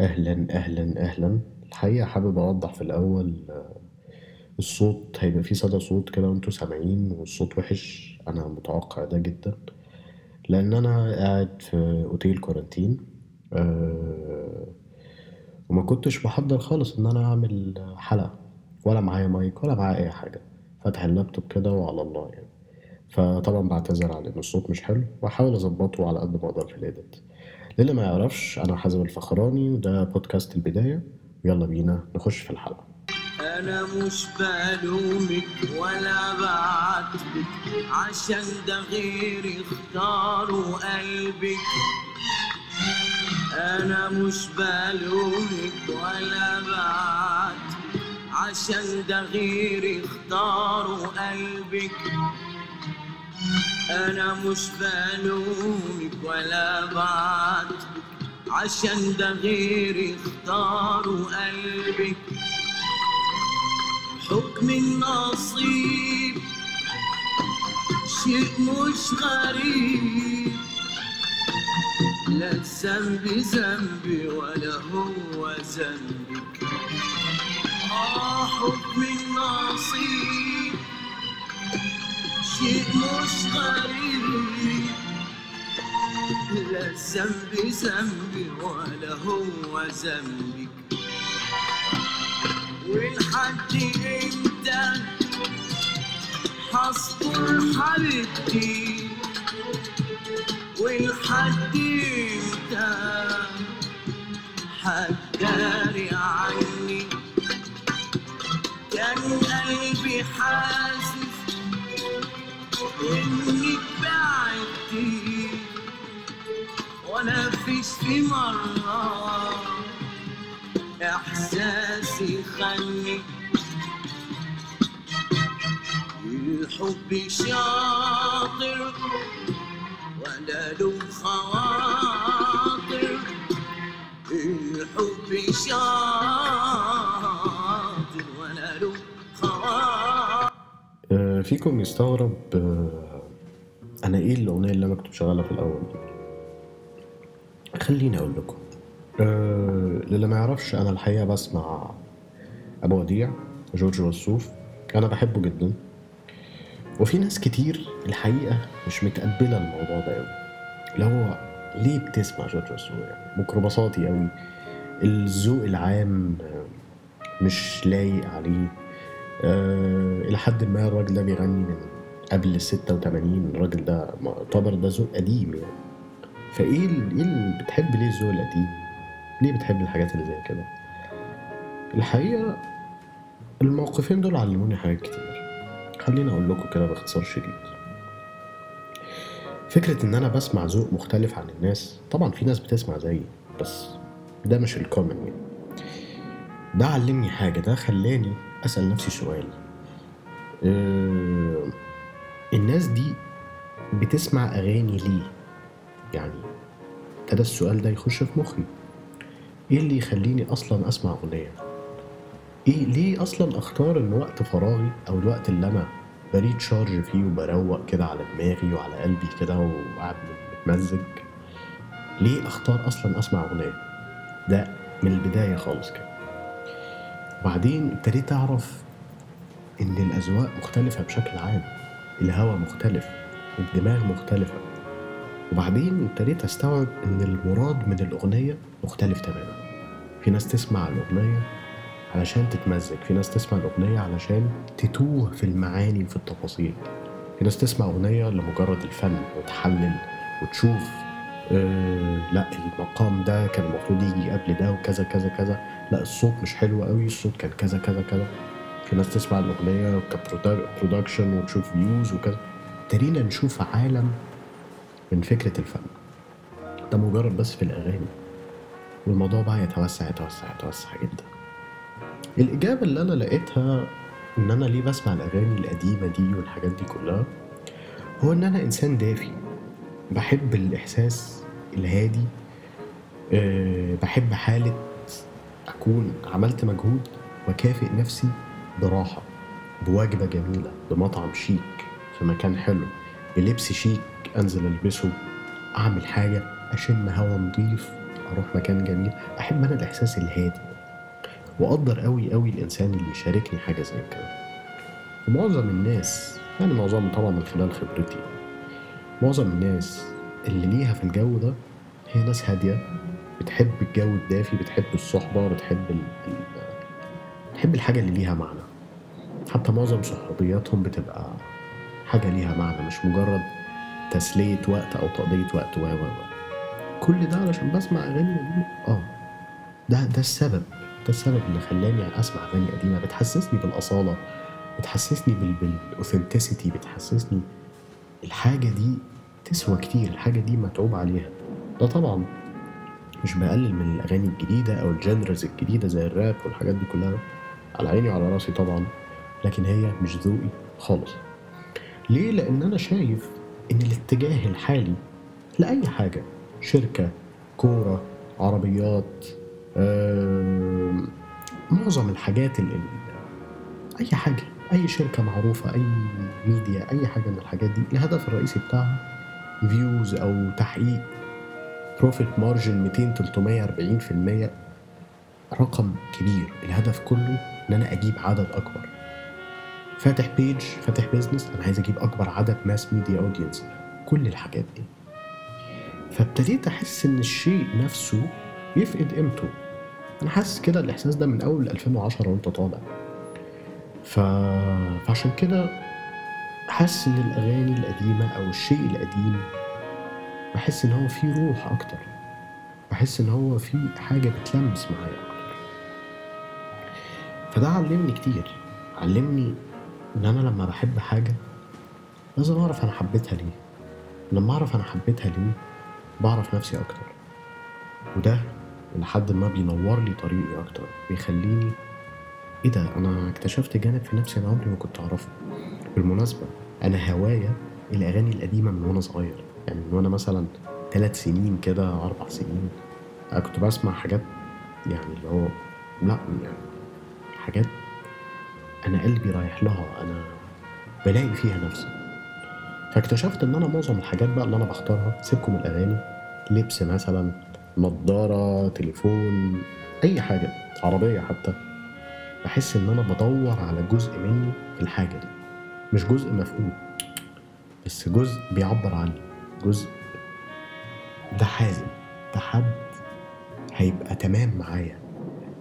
أهلا أهلا أهلا. الحقيقة حابب أوضح في الأول آه، الصوت هيبقى فيه صدى صوت كده وأنتوا سامعين والصوت وحش. أنا متوقع ده جدا. لأن أنا قاعد في أوتيل كورنتين أه وما كنتش بحضر خالص إن أنا أعمل حلقة. ولا معايا مايك ولا معايا أي حاجة. فاتح اللابتوب كده وعلى الله يعني. فطبعا بعتذر على إن الصوت مش حلو. وأحاول أظبطه على قد ما أقدر في الإيديت. للي ما يعرفش أنا حازم الفخراني وده بودكاست البداية. ويلا بينا نخش في الحلقة. أنا مش بلومك ولا بعاتبك عشان ده غيري اختاروا قلبك أنا مش بلومك ولا بعاتبك عشان ده غيري اختاروا قلبك أنا مش بلومك ولا بعاتبك عشان ده غيري اختاروا قلبك حكم النصيب شيء مش غريب. لا الذنب ذنبي ولا هو ذنبك آه حكم النصيب. شيء مش غريب لا الذنب ذنبي ولا هو ذنبك ولحد إمتى هصبر حبيبتي ولحد إمتى هتداري عني كان قلبي حاسس انك بعدتي في مرة. إحساسي خلني الحب شاطر ولا له خواطر. الحب شاطر فيكم يستغرب أنا إيه الأغنية اللي أنا كنت شغالها في الأول؟ دي خليني أقول لكم. أه للي ما يعرفش أنا الحقيقة بسمع أبو وديع جورج وسوف أنا بحبه جدا. وفي ناس كتير الحقيقة مش متقبلة الموضوع ده أوي. اللي هو ليه بتسمع جورج وسوف؟ يعني ميكروباصاتي أوي. الذوق العام آه، مش لايق عليه. أه إلى حد ما الراجل ده بيغني من قبل ال 86 الراجل ده معتبر ده ذوق قديم يعني فإيه ال- إيه اللي بتحب ليه الذوق القديم؟ ليه بتحب الحاجات اللي زي كده؟ الحقيقة الموقفين دول علموني حاجات كتير خليني أقول لكم كده باختصار شديد فكرة إن أنا بسمع ذوق مختلف عن الناس طبعا في ناس بتسمع زيي بس ده مش الكومن يعني ده علمني حاجة ده خلاني أسأل نفسي سؤال. أه الناس دي بتسمع أغاني ليه؟ يعني ابتدى السؤال ده يخش في مخي. إيه اللي يخليني أصلا أسمع أغنية؟ إيه ليه أصلا أختار إن وقت فراغي أو الوقت اللي أنا بريد شارج فيه وبروق كده على دماغي وعلى قلبي كده وقاعد متمزج؟ ليه أختار أصلا أسمع أغنية؟ ده من البداية خالص كده. وبعدين ابتديت أعرف إن الأذواق مختلفة بشكل عام الهوى مختلف الدماغ مختلفة. وبعدين ابتديت أستوعب إن المراد من الأغنية مختلف تماما. في ناس تسمع الأغنية علشان تتمزج في ناس تسمع الأغنية علشان تتوه في المعاني وفي التفاصيل. في ناس تسمع أغنية لمجرد الفن وتحلل وتشوف آه لا المقام ده كان المفروض يجي قبل ده وكذا كذا كذا. لا الصوت مش حلو قوي الصوت كان كذا كذا كذا. في ناس تسمع الأغنية ك production وتشوف views وكذا. ابتدينا نشوف عالم من فكرة الفن. ده مجرد بس في الأغاني. والموضوع بقى يتوسع يتوسع يتوسع جدا. الإجابة اللي أنا لقيتها إن أنا ليه بسمع الأغاني القديمة دي والحاجات دي كلها هو إن أنا إنسان دافي. بحب الإحساس الهادي أه بحب حالة أكون عملت مجهود وكافئ نفسي براحة بوجبة جميلة بمطعم شيك في مكان حلو بلبس شيك أنزل ألبسه أعمل حاجة أشم هوا نضيف أروح مكان جميل أحب أنا الإحساس الهادي ده. وأقدر قوي قوي الإنسان اللي يشاركني حاجة زي كده ومعظم الناس يعني معظمهم طبعا من خلال خبرتي معظم الناس اللي ليها في الجو ده هي ناس هادية بتحب الجو الدافي بتحب الصحبة بتحب ال... بتحب الحاجة اللي ليها معنى. حتى معظم صحوبياتهم بتبقى حاجة ليها معنى مش مجرد تسلية وقت أو تقضية وقت و و كل ده علشان بسمع أغاني قديمة. آه. ده ده السبب ده السبب اللي خلاني أسمع أغاني قديمة. بتحسسني بالأصالة بتحسسني بال بالاوثنتسيتي بتحسسني الحاجة دي تسوى كتير الحاجة دي متعوب عليها. ده طبعا مش بقلل من الأغاني الجديدة أو الجنرز الجديدة زي الراب والحاجات دي كلها. على عيني وعلى راسي طبعا لكن هي مش ذوقي خالص. ليه؟ لأن أنا شايف إن الاتجاه الحالي لأي حاجة شركة كورة عربيات معظم الحاجات اللي أي حاجة أي شركة معروفة أي ميديا أي حاجة من الحاجات دي الهدف الرئيسي بتاعها views أو تحقيق. profit margin 200 340% رقم كبير. الهدف كله إن أنا أجيب عدد أكبر. فاتح page فاتح business أنا عايز أجيب أكبر عدد mass media audience كل الحاجات دي. فابتديت أحس إن الشيء نفسه يفقد قيمته. أنا حاسس كده الإحساس ده من أول 2010 وأنت طالع. ف... فعشان كده حاسس إن الأغاني القديمة أو الشيء القديم بحس إن هو فيه روح أكتر. بحس إن هو فيه حاجة بتلمس معايا أكتر. فده علمني كتير. علمني إن أنا لما بحب حاجة لازم أعرف أنا حبيتها ليه. لما أعرف أنا حبيتها ليه بعرف نفسي أكتر. وده لحد ما بينور لي طريقي أكتر. بيخليني إيه ده؟ أنا اكتشفت جانب في نفسي أنا عمري ما كنت أعرفه. بالمناسبة أنا هواية الأغاني القديمة من وأنا صغير. يعني من وأنا مثلا ثلاث سنين كده أربع سنين أنا كنت بسمع حاجات يعني اللي هو لا يعني حاجات أنا قلبي رايح لها أنا بلاقي فيها نفسي. فاكتشفت إن أنا معظم الحاجات بقى اللي أنا بختارها سيبكم الأغاني لبس مثلا نضارة تليفون أي حاجة عربية حتى. بحس إن أنا بدور على جزء مني في الحاجة دي مش جزء مفقود بس جزء بيعبر عني. جزء. ده حازم ده حد هيبقى تمام معايا.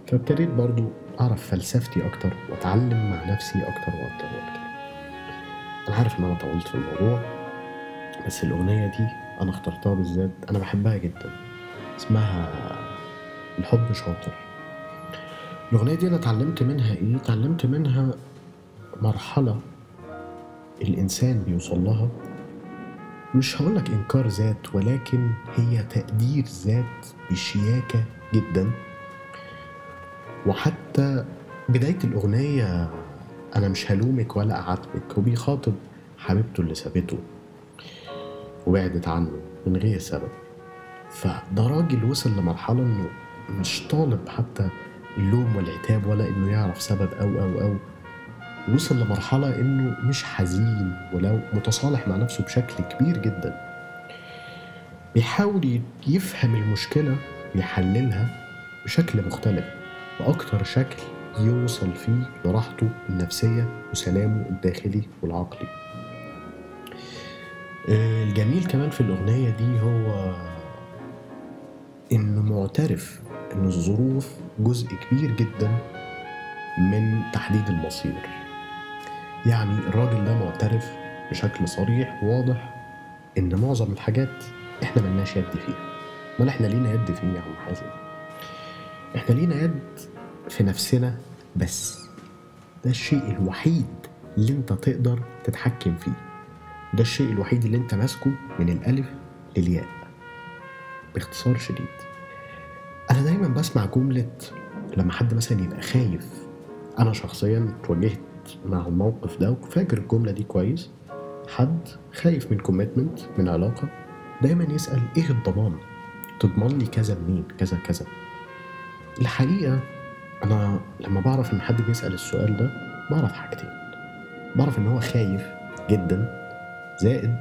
فابتديت برضو أعرف فلسفتي أكتر وأتعلم مع نفسي أكتر وأكتر وأكتر. أنا عارف إن أنا طولت في الموضوع بس الأغنية دي أنا اخترتها بالذات أنا بحبها جدا. اسمها الحب شاطر. الأغنية دي أنا اتعلمت منها إيه؟ اتعلمت منها مرحلة الإنسان بيوصل لها مش هقولك إنكار ذات ولكن هي تقدير ذات بشياكة جدا. وحتى بداية الأغنية أنا مش هلومك ولا أعاتبك وبيخاطب حبيبته اللي سابته وبعدت عنه من غير سبب. فده راجل وصل لمرحلة إنه مش طالب حتى اللوم والعتاب ولا إنه يعرف سبب أو أو أو وصل لمرحلة إنه مش حزين ولو متصالح مع نفسه بشكل كبير جدا. بيحاول يفهم المشكلة يحللها بشكل مختلف وأكتر شكل يوصل فيه لراحته النفسية وسلامه الداخلي والعقلي. آه، الجميل كمان في الأغنية دي هو إنه معترف إن الظروف جزء كبير جدا من تحديد المصير. يعني الراجل ده معترف بشكل صريح وواضح إن معظم الحاجات إحنا ملناش يد فيها. امال إحنا لينا يد فيه يا عم حازم. إحنا لينا يد في نفسنا بس. ده الشيء الوحيد اللي أنت تقدر تتحكم فيه. ده الشيء الوحيد اللي أنت ماسكه من الألف للياء. باختصار شديد. أنا دايما بسمع جملة لما حد مثلا يبقى خايف. أنا شخصيا اتواجهت مع الموقف ده وفاكر الجملة دي كويس. حد خايف من كوميتمنت من علاقة دايما يسأل إيه الضمان؟ تضمن لي كذا منين كذا كذا. الحقيقة أنا لما بعرف إن حد بيسأل السؤال ده بعرف حاجتين. بعرف إن هو خايف جدا زائد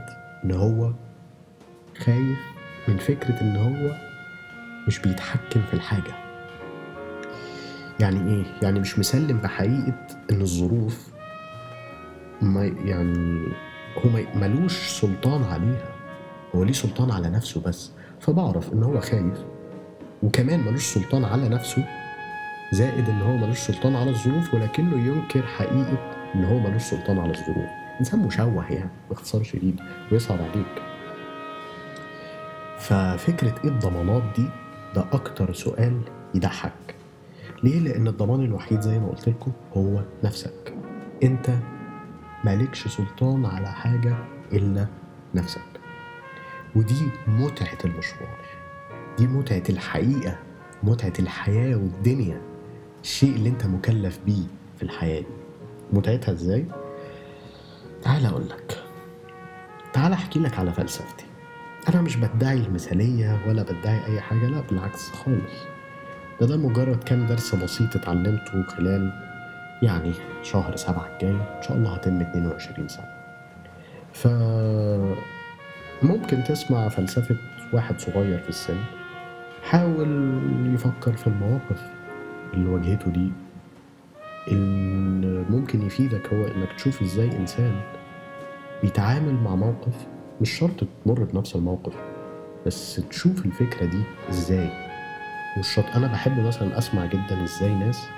إن هو خايف من فكرة إن هو مش بيتحكم في الحاجة. يعني إيه؟ يعني مش مسلم بحقيقة إن الظروف ما يعني هو ملوش سلطان عليها. هو ليه سلطان على نفسه بس. فبعرف إن هو خايف. وكمان ملوش سلطان على نفسه زائد إن هو ملوش سلطان على الظروف ولكنه ينكر حقيقة إن هو ملوش سلطان على الظروف. إنسان مشوه يعني باختصار شديد ويصعب عليك. ففكرة إيه الضمانات دي؟ ده أكتر سؤال يضحك. ليه؟ لأن الضمان الوحيد زي ما قلت لكم هو نفسك. أنت مالكش سلطان على حاجة إلا نفسك. ودي متعة المشوار. دي متعة الحقيقة متعة الحياة والدنيا. الشيء اللي أنت مكلف بيه في الحياة دي. متعتها إزاي؟ تعال أقول لك. تعال أحكي لك على فلسفتي. أنا مش بدعي المثالية ولا بدعي أي حاجة لا بالعكس خالص. ده ده مجرد كام درس بسيط اتعلمته خلال يعني شهر سبعة الجاي. إن شاء الله هتم 22 سنة. ف ممكن تسمع فلسفة واحد صغير في السن حاول يفكر في المواقف اللي واجهته دي اللي ممكن يفيدك هو إنك تشوف إزاي إنسان بيتعامل مع موقف مش شرط تمر بنفس الموقف بس تشوف الفكرة دي إزاي. شرط أنا بحب مثلا أسمع جدا إزاي ناس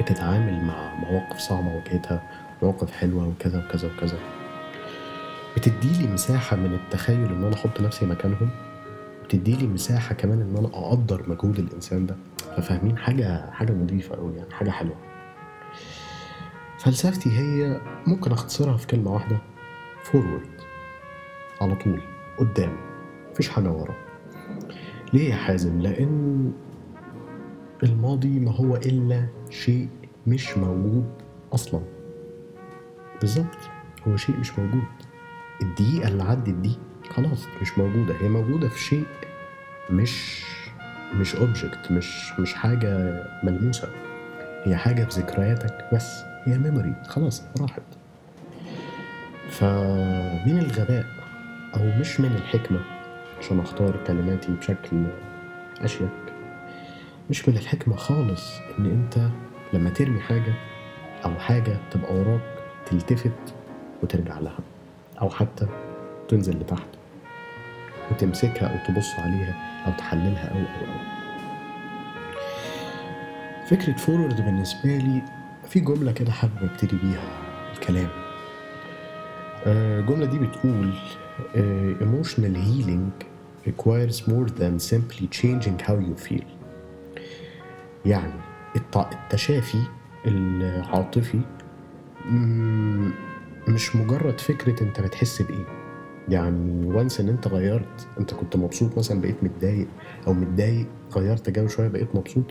بتتعامل مع مواقف صعبة واجهتها مواقف حلوة وكذا وكذا وكذا. بتديلي مساحة من التخيل إن أنا أحط نفسي مكانهم؟ بتديلي مساحة كمان إن أنا أقدر مجهود الإنسان ده؟ ففاهمين؟ حاجة حاجة نظيفة قوي يعني حاجة حلوة. فلسفتي هي ممكن أختصرها في كلمة واحدة forward على طول. قدام. مفيش حاجة ورا. ليه يا حازم؟ لأن الماضي ما هو إلا شيء مش موجود أصلا. بالظبط هو شيء مش موجود. الدقيقة اللي عدت دي خلاص مش موجودة هي موجودة في شيء مش مش object مش مش حاجة ملموسة. هي حاجة في ذكرياتك بس هي memory خلاص راحت. فمن الغباء أو مش من الحكمة عشان أختار كلماتي بشكل أشيك. مش من الحكمة خالص إن أنت لما ترمي حاجة أو حاجة تبقى وراك تلتفت وترجع لها أو حتى تنزل لتحت وتمسكها أو تبص عليها أو تحللها أو أو أو. فكرة فورورد بالنسبة لي في جملة كده حابب أبتدي بيها الكلام. آه، الجملة دي بتقول آه، emotional healing requires more than simply changing how you feel. يعني الت- التشافي العاطفي مش مجرد فكرة انت بتحس بإيه. يعني وانس ان انت غيرت انت كنت مبسوط مثلا بقيت متضايق أو متضايق غيرت جو شوية بقيت مبسوط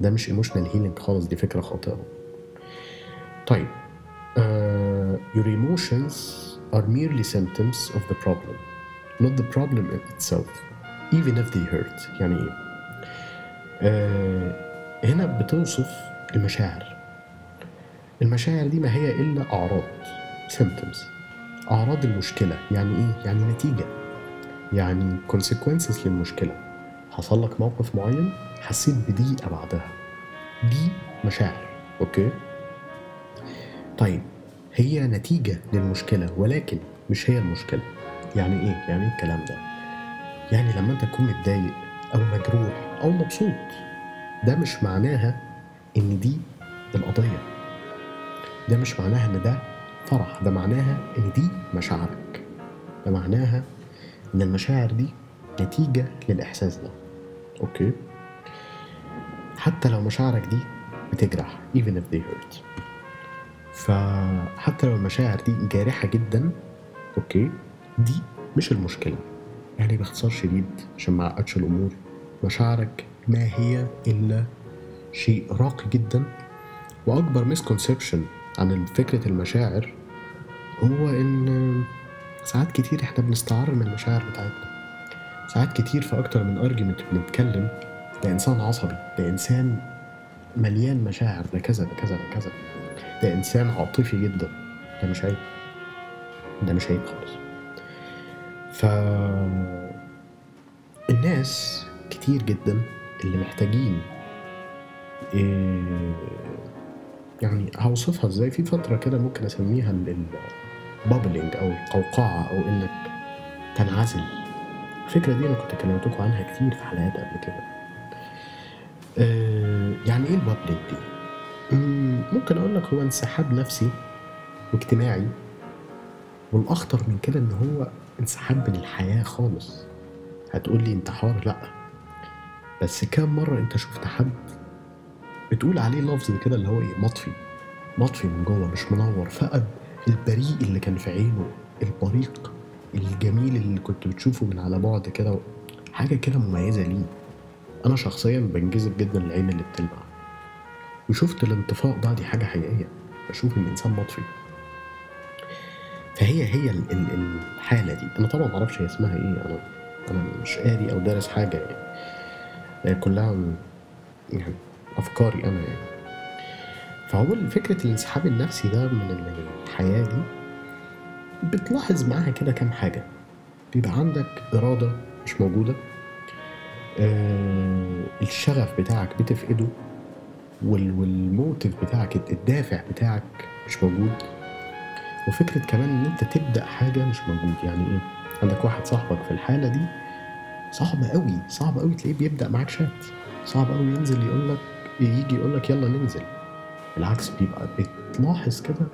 ده مش emotional healing خالص دي فكرة خاطئة. طيب uh, your emotions are merely symptoms of the problem not the problem itself even if they hurt. يعني إيه؟ آه هنا بتوصف المشاعر. المشاعر دي ما هي إلا أعراض symptoms. أعراض المشكلة. يعني إيه؟ يعني نتيجة. يعني consequences للمشكلة. حصل لك موقف معين حسيت بضيقه بعدها. دي مشاعر. أوكي؟ طيب. هي نتيجة للمشكلة ولكن مش هي المشكلة. يعني إيه؟ يعني إيه الكلام ده؟ يعني لما أنت تكون متضايق أو مجروح أو مبسوط ده مش معناها إن دي القضية. ده مش معناها إن ده فرح ده معناها إن دي مشاعرك. ده معناها إن المشاعر دي نتيجة للإحساس ده. okay؟ حتى لو مشاعرك دي بتجرح even if they hurt. فحتى لو المشاعر دي جارحة جدا okay دي مش المشكلة. يعني باختصار شديد عشان ما أعقدش الأمور. مشاعرك ما هي إلا شيء راقي جدا. وأكبر مسكونسبشن عن فكرة المشاعر هو إن ساعات كتير إحنا بنستعر من المشاعر بتاعتنا. ساعات كتير في أكتر من أرجيومنت بنتكلم ده إنسان عصبي ده إنسان مليان مشاعر ده كذا ده كذا ده كذا. ده إنسان عاطفي جدا. ده مش عيب. ده مش عيب خالص. ف الناس كتير جدا اللي محتاجين إيه يعني هوصفها إزاي؟ في فترة كده ممكن أسميها ال bubbling أو القوقعة أو إنك تنعزل. الفكرة دي أنا كنت كلمتكم عنها كتير في حلقات قبل كده. آه، يعني إيه ال bubbling دي؟ ممكن أقول لك هو انسحاب نفسي واجتماعي والأخطر من كده إن هو انسحاب من الحياة خالص. هتقول لي انتحار لأ. بس كام مرة أنت شفت حد بتقول عليه لفظ كده اللي هو إيه مطفي مطفي من جوه مش منور فقد البريء اللي كان في عينه البريق الجميل اللي كنت بتشوفه من على بعد كده حاجة كده مميزة ليه. أنا شخصيا بنجذب جدا للعين اللي بتلمع. وشفت الانطفاء ده دي حاجة حقيقية. بشوف الإنسان مطفي. فهي هي ال- ال- الحالة دي. أنا طبعا معرفش هي اسمها إيه. أنا أنا مش قاري أو دارس حاجة يعني. هي كلها يعني أفكاري أنا يعني. فهو فكرة الانسحاب النفسي ده من ال- من الحياة دي بتلاحظ معاها كده كام حاجة. بيبقى عندك إرادة مش موجودة. آه الشغف بتاعك بتفقده. والموتيف بتاعك الدافع بتاعك مش موجود. وفكرة كمان إن أنت تبدأ حاجة مش موجود. يعني إيه؟ عندك واحد صاحبك في الحالة دي صعب قوي صعب قوي تلاقيه بيبدأ معاك شات. صعب قوي ينزل يقول لك يجي يقول لك يلا ننزل. بالعكس بيبقى بتلاحظ كده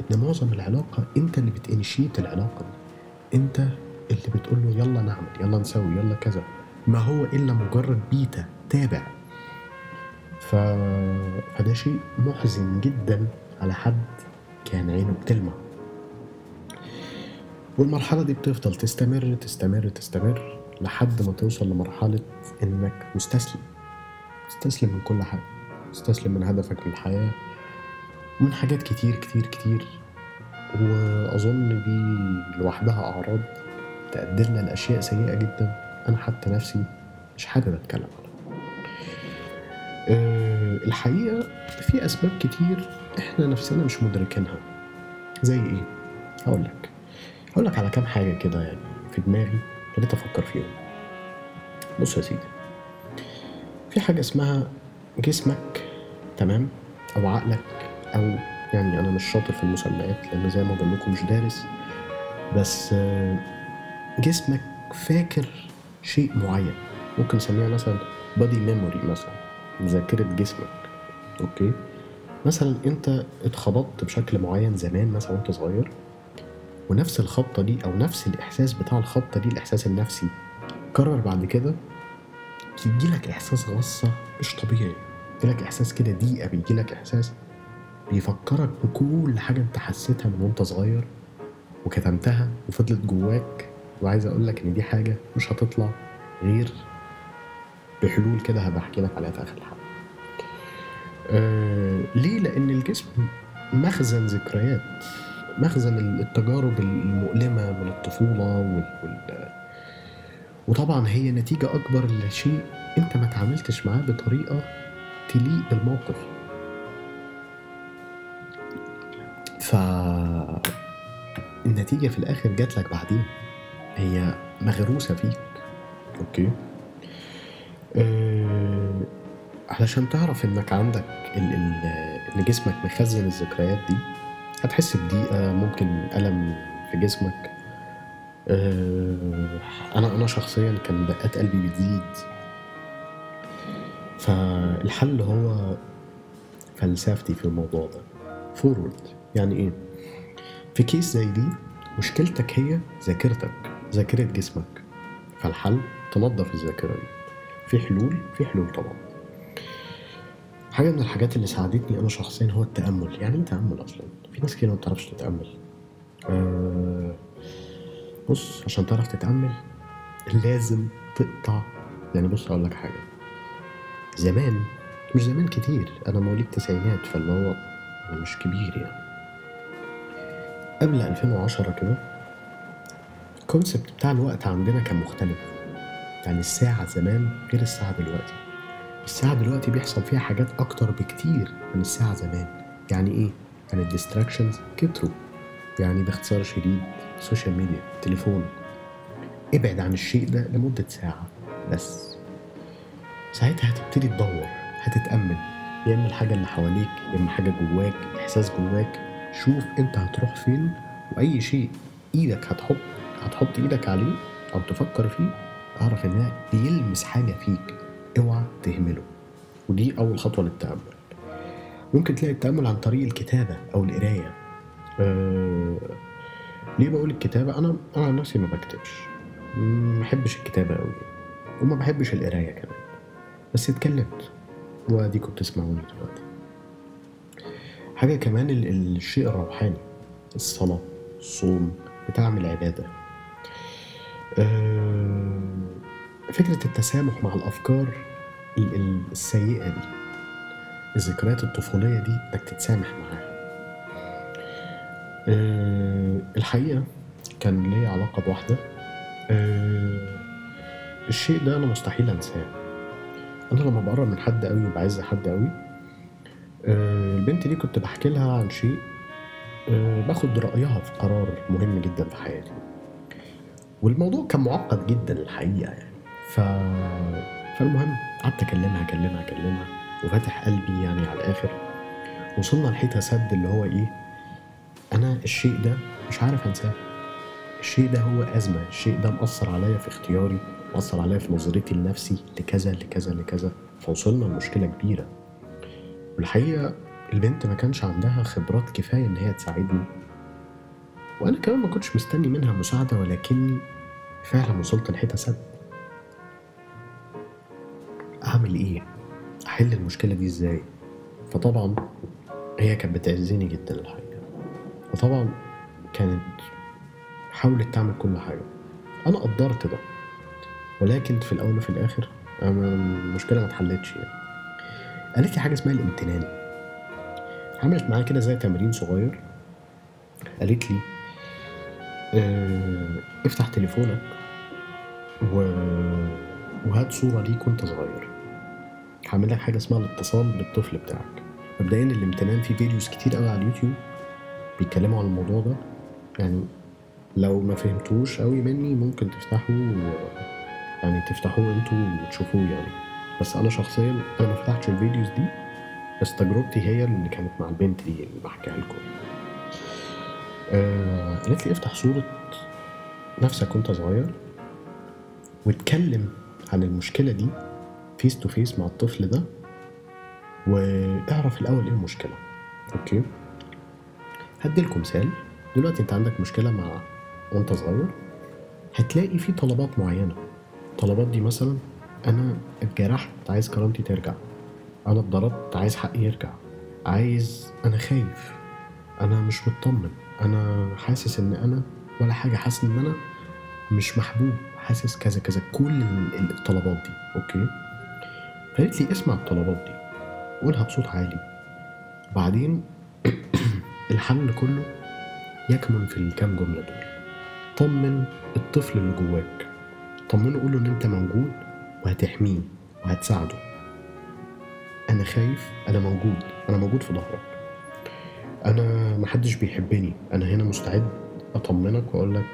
إن معظم العلاقة أنت اللي بتنشيت العلاقة دي. أنت اللي بتقول له يلا نعمل يلا نسوي يلا كذا. ما هو إلا مجرد بيتا تابع. فده شيء محزن جدا على حد كان عينه بتلمع والمرحلة دي بتفضل تستمر تستمر تستمر لحد ما توصل لمرحلة إنك مستسلم. مستسلم من كل حاجة. مستسلم من هدفك من الحياة من حاجات كتير كتير كتير. وأظن دي لوحدها أعراض تقدرنا لأشياء سيئة جدا. أنا حتى نفسي مش حابب أتكلم عنها. الحقيقة في أسباب كتير إحنا نفسنا مش مدركينها. زي إيه؟ هقول لك. هقول لك على كام حاجة كده يعني في دماغي ابتديت أفكر فيهم. بص يا سيدي. في حاجة اسمها جسمك تمام؟ أو عقلك أو يعني أنا مش شاطر في المسميات لأن زي ما بقول لكم مش دارس. بس آه، جسمك فاكر شيء معين. ممكن نسميها مثلا body memory مثلا. ذاكرة جسمك. okay. مثلا أنت اتخبطت بشكل معين زمان مثلا وأنت صغير ونفس الخبطة دي أو نفس الإحساس بتاع الخبطة دي الإحساس النفسي كرر بعد كده بيجيلك إحساس غصة مش طبيعي. بيجيلك إحساس كده ضيقة بيجيلك إحساس بيفكرك بكل حاجة أنت حسيتها من وأنت صغير وكتمتها وفضلت جواك. وعايز أقول لك إن دي حاجة مش هتطلع غير بحلول كده هبقى أحكي لك عليها في آخر الحلقة. آه ليه؟ لأن الجسم مخزن ذكريات مخزن التجارب المؤلمة من الطفولة وال... وال... وطبعا هي نتيجة أكبر لشيء أنت ما تعاملتش معاه بطريقة تليق بالموقف ف النتيجة في الآخر جات لك بعدين هي مغروسة فيك أوكي أه... علشان تعرف إنك عندك. إن جسمك مخزن الذكريات دي هتحس بضيقة ممكن ألم في جسمك. أه... أنا أنا شخصيا كان دقات قلبي بتزيد. فالحل هو فلسفتي في الموضوع ده. forward يعني إيه؟ في case زي دي مشكلتك هي ذاكرتك ذاكرة جسمك. فالحل تنظف الذاكرة دي. في حلول في حلول طبعا. حاجة من الحاجات اللي ساعدتني أنا شخصيا هو التأمل يعني إيه تأمل أصلا؟ في ناس كتير ما بتعرفش تتأمل. آه بص عشان تعرف تتأمل لازم تقطع. يعني بص أقول لك حاجة. زمان مش زمان كتير أنا مواليد تسعينات فاللي هو مش كبير يعني. قبل 2010 كده الكونسبت بتاع الوقت عندنا كان مختلف. يعني الساعة زمان غير الساعة دلوقتي. الساعة دلوقتي بيحصل فيها حاجات أكتر بكتير من الساعة زمان. يعني إيه؟ يعني ال distractions كتروا. يعني باختصار شديد ال social media التليفون ابعد عن الشيء ده لمدة ساعة بس. ساعتها هتبتدي تدور هتتأمل. يا إما الحاجة اللي حواليك يا إما حاجة جواك إحساس جواك. شوف أنت هتروح فين وأي شيء إيدك هتحط هتحط إيدك عليه أو تفكر فيه أعرف إن ده بيلمس حاجة فيك. أوعى تهمله. ودي أول خطوة للتأمل. ممكن تلاقي التأمل عن طريق الكتابة أو القراية. أه ليه بقول الكتابة؟ أنا أنا عن نفسي ما بكتبش. ما بحبش الكتابة أوي. وما بحبش القراية كمان. بس اتكلمت. واديكم بتسمعوني دلوقتي. حاجة كمان ال- ال- الشيء الروحاني. الصلاة الصوم بتعمل عبادة أه فكرة التسامح مع الأفكار ال- ال- السيئة دي الذكريات الطفولية دي إنك تتسامح معاها. أه الحقيقة كان لي علاقة بواحدة. أه الشيء ده أنا مستحيل أنساه. أنا لما بقرب من حد قوي وبعز حد قوي أه البنت دي كنت بحكي لها عن شيء أه باخد رأيها في قرار مهم جدا في حياتي. والموضوع كان معقد جدا الحقيقة يعني. ف... فالمهم قعدت أكلمها أكلمها أكلمها وفاتح قلبي يعني على الآخر. وصلنا لحيطة سد اللي هو إيه أنا الشيء ده مش عارف أنساه. الشيء ده هو أزمة الشيء ده مأثر عليا في اختياري مأثر عليا في نظرتي لنفسي لكذا لكذا لكذا. فوصلنا لمشكلة كبيرة. والحقيقة البنت ما كانش عندها خبرات كفاية إن هي تساعدني. وأنا كمان ما كنتش مستني منها مساعدة ولكني فعلا وصلت لحيطة سد. أعمل إيه؟ أحل المشكلة دي إزاي؟ فطبعا هي كانت بتعزني جدا الحقيقة وطبعا كانت حاولت تعمل كل حاجة. أنا قدرت ده ولكن في الأول وفي الآخر أنا المشكلة ما اتحلتش يعني. قالت لي حاجة اسمها الامتنان. عملت معايا كده زي تمرين صغير. قالت لي آه افتح تليفونك و... وهات صورة ليك وانت صغير. هعمل لك حاجة اسمها الاتصال بالطفل بتاعك. مبدئيا الامتنان في videos كتير قوي على اليوتيوب بيتكلموا عن الموضوع ده. يعني لو ما فهمتوش قوي مني ممكن تفتحوا و- يعني تفتحوه أنتوا وتشوفوه يعني. بس أنا شخصيا أنا ما فتحتش ال videos دي بس تجربتي هي اللي كانت مع البنت دي اللي بحكيها لكم. آه قالت لي افتح صورة نفسك وأنت صغير واتكلم عن المشكلة دي face to face مع الطفل ده واعرف الأول إيه المشكلة. okay؟ هديلكم مثال. دلوقتي أنت عندك مشكلة مع وأنت صغير هتلاقي في طلبات معينة. الطلبات دي مثلا أنا اتجرحت عايز كرامتي ترجع. أنا اتضربت عايز حقي يرجع. عايز أنا خايف. أنا مش مطمن. أنا حاسس إن أنا ولا حاجة. حاسس إن أنا مش محبوب. حاسس كذا كذا. كل ال- ال- الطلبات دي. أوكي؟ فقالت لي اسمع الطلبات دي قولها بصوت عالي. بعدين الحل كله يكمن في الكام جملة دول. طمن الطفل اللي جواك. طمنه قوله إن أنت موجود وهتحميه وهتساعده. أنا خايف أنا موجود. أنا موجود في ظهرك. أنا محدش بيحبني. أنا هنا مستعد أطمنك واقول لك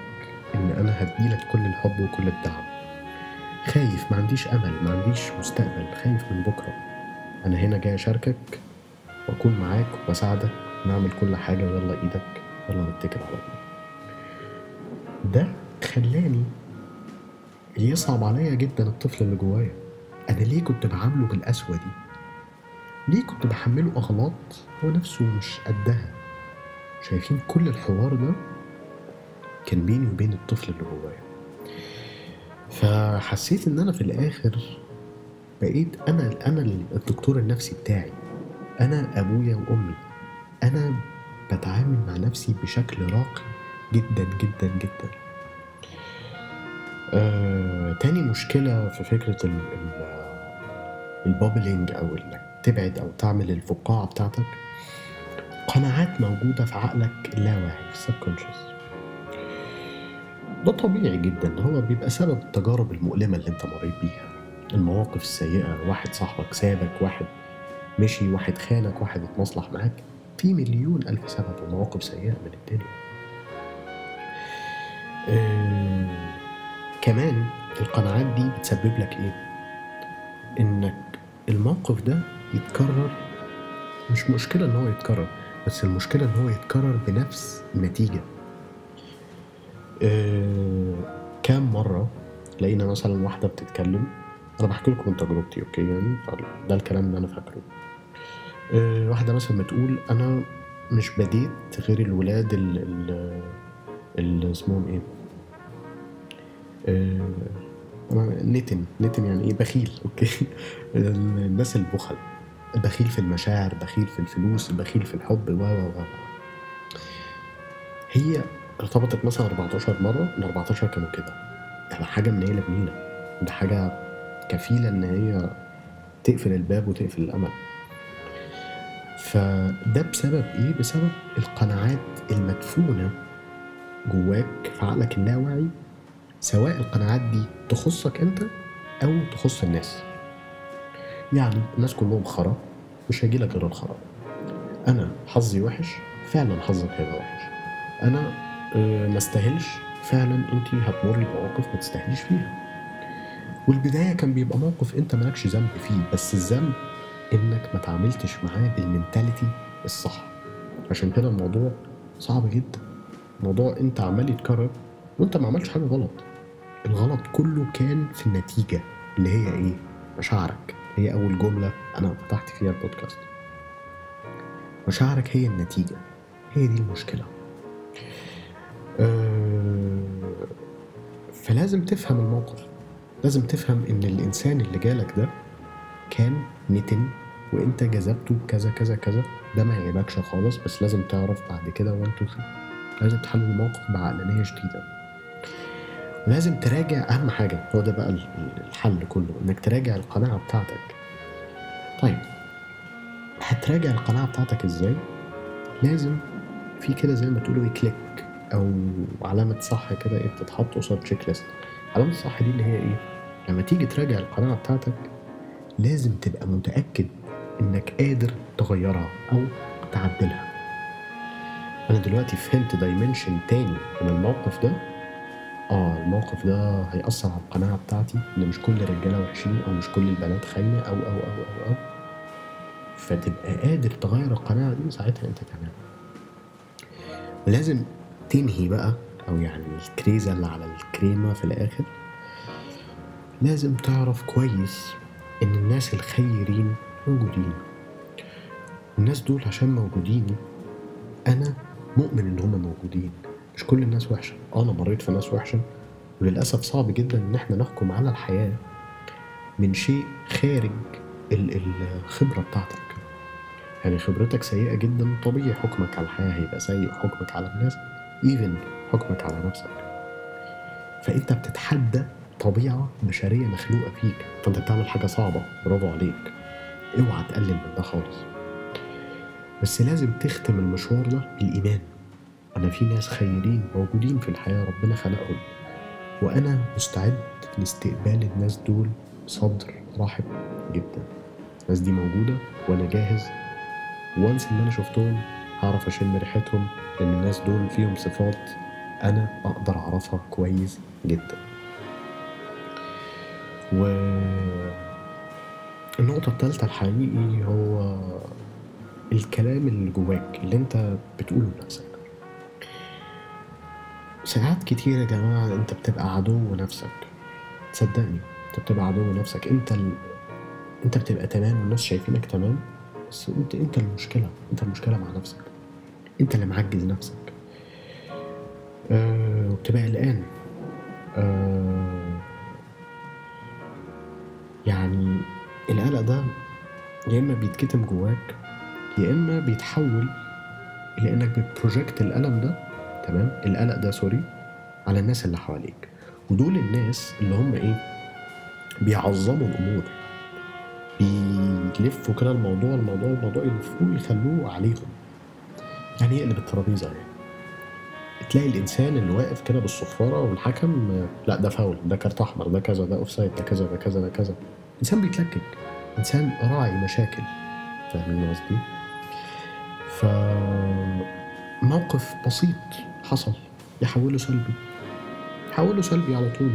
إن أنا هديلك كل الحب وكل الدعم. خايف ما عنديش أمل ما عنديش مستقبل خايف من بكرة. أنا هنا جاي أشاركك وأكون معاك واساعدك نعمل كل حاجة ويلا إيدك يلا نتكل على الله ده خلاني يصعب عليا جدا الطفل اللي جوايا. أنا ليه كنت بعامله بالقسوة دي؟ ليه كنت بحمله أغلاط هو نفسه مش قدها؟ شايفين كل الحوار ده كان بيني وبين الطفل اللي جوايا. فحسيت إن أنا في الآخر بقيت أنا أنا الدكتور النفسي بتاعي. أنا أبويا وأمي. أنا بتعامل مع نفسي بشكل راقي جدا جدا جدا. آه، تاني مشكلة في فكرة ال ال البابلينج أو إنك تبعد أو تعمل الفقاعة بتاعتك قناعات موجودة في عقلك اللاواعي في السبكونشس ده طبيعي جدا. هو بيبقى سبب التجارب المؤلمة اللي انت مريت بيها. المواقف السيئة واحد صاحبك سابك واحد مشي واحد خانك واحد اتمصلح معاك. في مليون ألف سبب ومواقف سيئة من الدنيا. آه كمان القناعات دي بتسبب لك إيه؟ إنك الموقف ده يتكرر. مش مشكلة إن هو يتكرر بس المشكلة إن هو يتكرر بنفس النتيجة. كام مرة لقينا مثلا واحدة بتتكلم؟ أنا بحكي لكم من تجربتي okay؟ يعني ده الكلام اللي أنا فاكره. آه واحدة مثلا بتقول أنا مش ب date غير الولاد ال ال ال- اسمهم إيه؟ آه أنا نتن نتن يعني إيه؟ بخيل okay؟ الناس البخل. بخيل في المشاعر بخيل في الفلوس بخيل في الحب و و. هي ارتبطت مثلا 14 مرة ال 14 كانوا كده. ده حاجة منيلة بنيلة ده حاجة كفيلة إن هي تقفل الباب وتقفل الأمل. فده بسبب إيه؟ بسبب القناعات المدفونة جواك في عقلك اللاواعي سواء القناعات دي تخصك أنت أو تخص الناس. يعني الناس كلهم خرا مش هيجيلك غير الخرا أنا حظي وحش فعلا حظك هيبقى وحش. أنا ما استاهلش. فعلا انت هتمري بمواقف ما تستاهليش فيها. والبداية كان بيبقى موقف أنت مالكش ذنب فيه بس الذنب إنك ما تعاملتش معاه بالمنتاليتي الصح. عشان كده الموضوع صعب جدا. موضوع أنت عمال يتكرر وأنت ما عملتش حاجة غلط. الغلط كله كان في النتيجة اللي هي إيه؟ مشاعرك. هي أول جملة أنا فتحت فيها البودكاست. مشاعرك هي النتيجة. هي دي المشكلة. فلازم تفهم الموقف. لازم تفهم إن الإنسان اللي جالك ده كان نتن وأنت جذبته بكذا كذا كذا. ده ما يعيبكش خالص بس لازم تعرف بعد كده وانت لازم تحل الموقف بعقلانية شديدة. لازم تراجع أهم حاجة. هو ده بقى ال- ال- الحل كله إنك تراجع القناعة بتاعتك. طيب هتراجع القناعة بتاعتك إزاي؟ لازم في كده زي ما تقولوا كليك أو علامة صح كده إيه بتتحط قصاد تشيك ليست علامة الصح دي اللي هي إيه؟ لما تيجي تراجع القناعه بتاعتك لازم تبقى متأكد إنك قادر تغيرها أو تعدلها. أنا دلوقتي فهمت دايمنشن تاني من الموقف ده؟ آه الموقف ده هيأثر على القناعة بتاعتي إن مش كل الرجالة وحشين أو مش كل البنات خاينة أو أو أو أو أو. فتبقى قادر تغير القناعة دي ساعتها أنت تمام. لازم تنهي بقى أو يعني الكريزة اللي على الكريمة في الآخر. لازم تعرف كويس إن الناس الخيرين موجودين. الناس دول عشان موجودين أنا مؤمن إن هم موجودين. مش كل الناس وحشة. آه، أنا مريت في ناس وحشة. وللأسف صعب جدا إن إحنا نحكم على الحياة من شيء خارج ال- الخبرة بتاعتك. يعني خبرتك سيئة جدا طبيعي حكمك على الحياة هيبقى سيء حكمك على الناس ايفن حكمك على نفسك. فأنت بتتحدى طبيعة بشريه مخلوقة فيك فأنت بتعمل حاجة صعبة برافو عليك. اوعى تقلل من ده خالص. بس لازم تختم المشوار ده بالإيمان. أنا في ناس خيرين موجودين في الحياة ربنا خلقهم. وأنا مستعد لاستقبال الناس دول بصدر رحب جدا. الناس دي موجودة وأنا جاهز. وانس إن أنا شفتهم هعرف أشم ريحتهم لأن الناس دول فيهم صفات أنا أقدر أعرفها كويس جدا. و النقطة التالتة الحقيقي هو الكلام اللي جواك اللي أنت بتقوله لنفسك. ساعات كتير يا جماعة أنت بتبقى عدو نفسك. صدقني أنت بتبقى عدو نفسك. أنت ال... أنت بتبقى تمام والناس شايفينك تمام. بس انت انت المشكلة. انت المشكلة مع نفسك. انت اللي معجز نفسك. أه وبتبقى قلقان. أه يعني القلق ده يا إما بيتكتم جواك يا إما بيتحول إلى انك بت project الألم ده تمام؟ القلق ده sorry على الناس اللي حواليك. ودول الناس اللي هم إيه؟ بيعظموا الأمور. بيلفوا كده الموضوع الموضوع الموضوع يلفوه يخلوه عليهم. يعني يقلب الترابيزه يعني تلاقي الإنسان اللي واقف كده بالصفارة والحكم لا ده فاول ده كارت أحمر ده كذا ده offside ده كذا ده كذا ده كذا. إنسان بيتلكك إنسان راعي مشاكل. فاهمين قصدي؟ ف موقف بسيط حصل يحوله سلبي. يحوله سلبي على طول.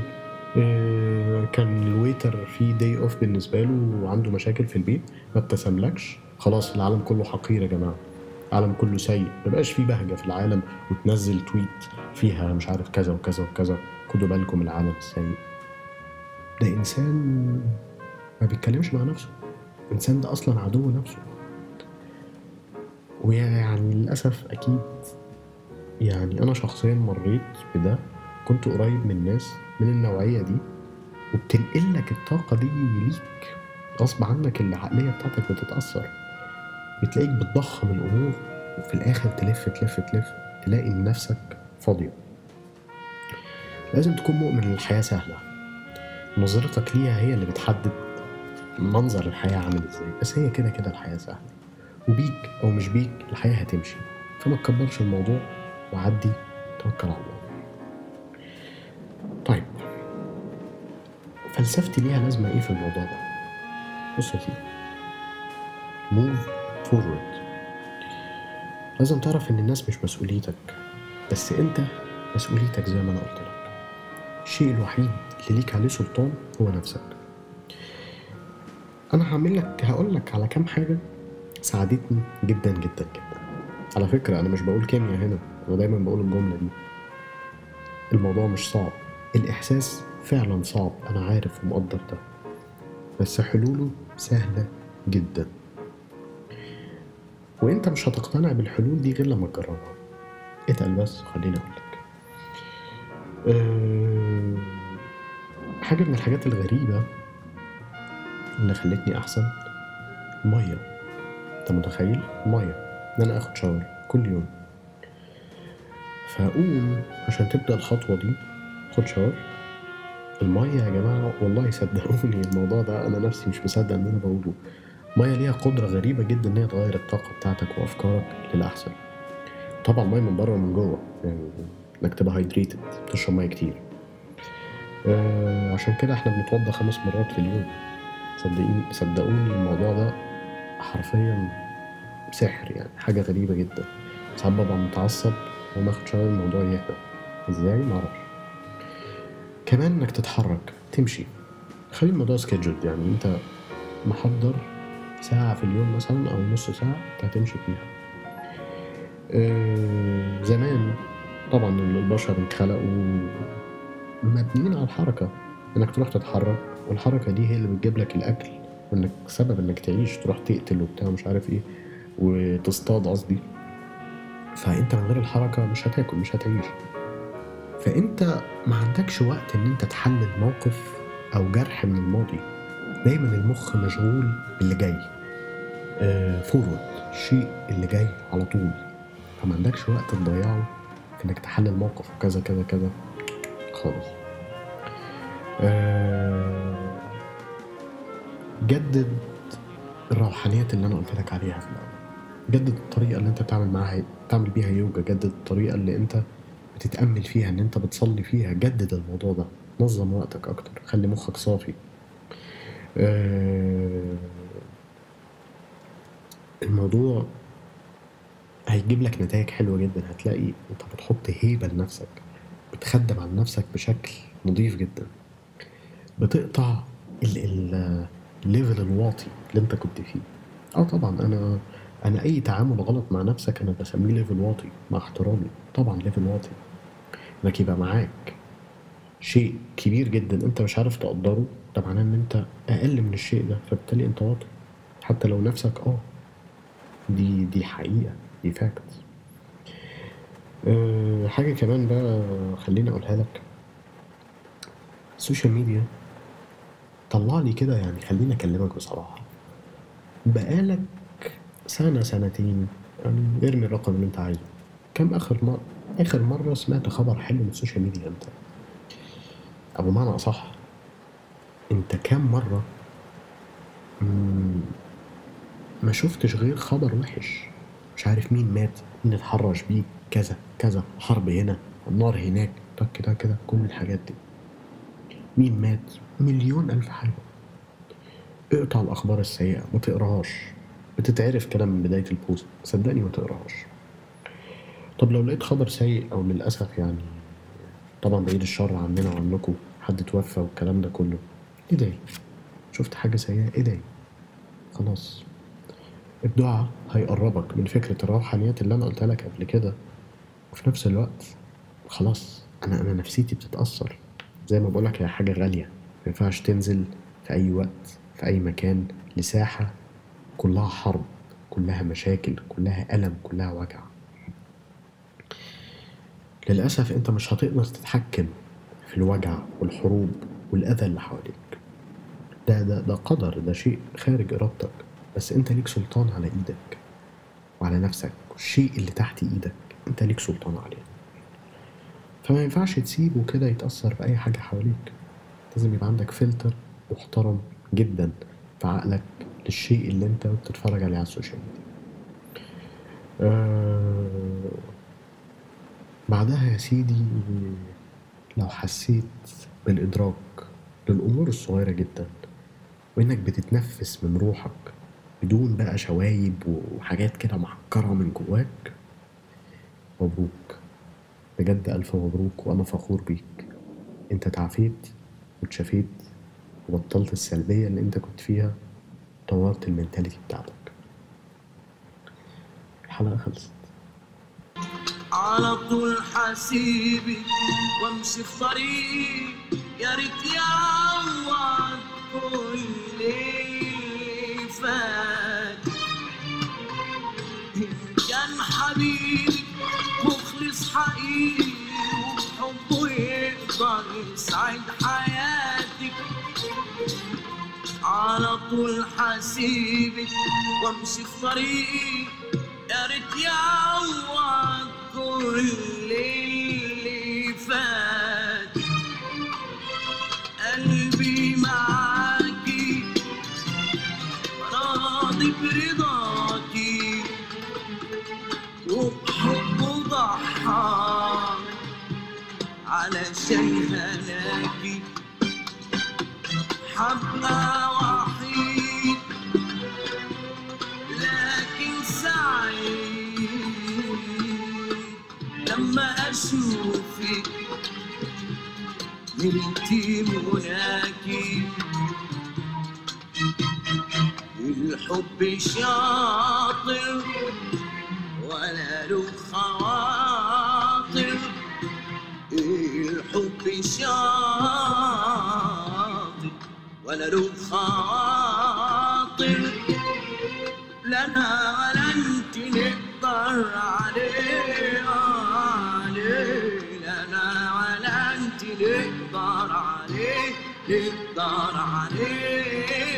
كان ال waiter في day off بالنسبة له وعنده مشاكل في البيت ما ابتسملكش. خلاص العالم كله حقير يا جماعة. العالم كله سيء. ما بقاش في بهجة في العالم وتنزل تويت فيها مش عارف كذا وكذا وكذا. خدوا بالكم العالم السيء ده إنسان ما بيتكلمش مع نفسه. الانسان ده أصلا عدو نفسه. ويعني للأسف أكيد يعني أنا شخصيا مريت بده. كنت قريب من ناس من النوعية دي وبتنقل لك الطاقة دي ليك غصب عنك العقلية بتاعتك بتتأثر. بتلاقيك بتضخم الأمور وفي الآخر تلف تلف تلف تلاقي إن نفسك فاضية. لازم تكون مؤمن إن الحياة سهلة. نظرتك ليها هي اللي بتحدد منظر الحياة عامل إزاي. بس هي كده كده الحياة سهلة. وبيك أو مش بيك الحياة هتمشي. فما تكبرش الموضوع وعدي توكل على الله. طيب. فلسفتي ليها لازمة إيه في الموضوع ده؟ بص يا سيدي. موف فورورد لازم تعرف إن الناس مش مسؤوليتك بس أنت مسؤوليتك زي ما أنا قلت لك. الشيء الوحيد اللي ليك عليه سلطان هو نفسك. أنا هعمل لك هقول لك على كام حاجة ساعدتني جدا جدا جدا. على فكرة أنا مش بقول كيمياء هنا أنا دايما بقول الجملة دي. الموضوع مش صعب. الإحساس فعلا صعب أنا عارف ومقدر ده بس حلوله سهلة جدا. وأنت مش هتقتنع بالحلول دي غير لما تجربها. اتقل بس خليني أقول لك. أه... حاجة من الحاجات الغريبة اللي خلتني أحسن الميه أنت متخيل؟ مية. إن أنا آخد شاور كل يوم. فاقوم عشان تبدأ الخطوة دي خد شاور المية يا جماعة. والله صدقوني الموضوع ده أنا نفسي مش مصدق إن أنا بقوله. مية ليها قدرة غريبة جدا إن هي تغير الطاقة بتاعتك وأفكارك للأحسن. طبعا مية من بره ومن جوه يعني إنك تبقى هايدريتد تشرب مية كتير. آه عشان كده إحنا بنتوضى خمس مرات في اليوم. صدقيني صدقوني الموضوع ده حرفيا سحر يعني حاجة غريبة جدا. ساعات ببقى متعصب وما اخد شوية الموضوع يهدى. إزاي؟ معرفش. كمان إنك تتحرك تمشي. خلي الموضوع سكيدجولد يعني أنت محضر ساعة في اليوم مثلا أو نص ساعة أنت هتمشي فيها. آه زمان طبعا البشر اتخلقوا مبنيين على الحركة إنك تروح تتحرك والحركة دي هي اللي بتجيب لك الأكل وإنك سبب إنك تعيش تروح تقتل وبتاع مش عارف إيه وتصطاد قصدي. فأنت من غير الحركة مش هتاكل مش هتعيش. فأنت ما عندكش وقت إن أنت تحلل موقف أو جرح من الماضي. دايما المخ مشغول باللي جاي. فورورد الشيء اللي جاي على طول. فما عندكش وقت تضيعه في إنك تحلل موقف وكذا كذا كذا. خالص. آه، جدد الروحانيات اللي أنا قلت لك عليها في الأول. جدد الطريقة اللي أنت بتعمل معاها بتعمل بيها يوجا. جدد الطريقة اللي أنت بتتأمل فيها إن أنت بتصلي فيها جدد الموضوع ده. نظم وقتك أكتر خلي مخك صافي. آه، الموضوع هيجيب لك نتائج حلوة جدا. هتلاقي أنت بتحط هيبة لنفسك بتخدم على نفسك بشكل نظيف جدا. بتقطع ال- ال- ال level الواطي اللي أنت كنت فيه. آه طبعا أنا أنا أي تعامل غلط مع نفسك أنا بسميه level واطي مع احترامي. طبعا level واطي. انك يبقى معاك. شيء كبير جدا أنت مش عارف تقدره ده معناه إن أنت أقل من الشيء ده فبالتالي أنت واطي. حتى لو نفسك آه دي دي حقيقة دي fact أه حاجة كمان بقى خليني أقولها لك. ال social media طلع لي كده يعني خليني أكلمك بصراحة. بقالك سنة سنتين يعني ارمي الرقم اللي أنت عايزه. كم آخر مرة آخر مرة سمعت خبر حلو من ال social media أنت أو بمعنى أصح أنت كم مرة ما شفتش غير خبر وحش؟ مش عارف مين مات مين اتحرش بيه كذا كذا حرب هنا النار هناك تك كده كده كل الحاجات دي. مين مات؟ مليون ألف حاجة اقطع الأخبار السيئة ما تقراهاش. بتتعرف كلام من بداية البوست. صدقني ما تقراهاش. طب لو لقيت خبر سيء أو للأسف يعني طبعا بعيد الشر عننا وعنكم حد توفى والكلام ده كله ادعي شفت حاجة سيئة؟ ادعي خلاص. الدعاء هيقربك من فكرة الروحانيات اللي أنا قلتها لك قبل كده. وفي نفس الوقت خلاص أنا أنا نفسيتي بتتأثر. زي ما بقولك هي حاجة غالية. ما ينفعش تنزل في أي وقت في أي مكان لساحة كلها حرب كلها مشاكل كلها ألم كلها وجع. للأسف أنت مش هتقدر تتحكم في الوجع والحروب والأذى اللي حواليك. ده ده ده قدر ده شيء خارج إرادتك. بس أنت ليك سلطان على إيدك وعلى نفسك. والشيء اللي تحت إيدك أنت ليك سلطان عليه. فما ينفعش تسيبه كده يتأثر بأي حاجة حواليك. لازم يبقى عندك فلتر محترم جدا في عقلك للشيء اللي أنت بتتفرج عليه على ال social media. آه بعدها يا سيدي لو حسيت بالإدراك للأمور الصغيرة جدا وإنك بتتنفس من روحك بدون بقى شوايب وحاجات كده معكرة من جواك مبروك. بجد ألف مبروك وأنا فخور بيك. أنت تعافيت واتشافيت وبطلت السلبية اللي أنت كنت فيها طورت ال mentality بتاعتك. الحلقة خلصت. على طول حسيبي وامشي في طريقي يا ريت يعوض كل اللي فات. كان حبيبي مخلص حقيقي وبحبه يقدر يسعد حياتك على طول حسيبك وامشي في طريقي يا ريت يعوض كل اللي فات نلتي مناكي الحب شاطر ولا له خواطر. الحب شاطر ولا له خاطر نقدر عليه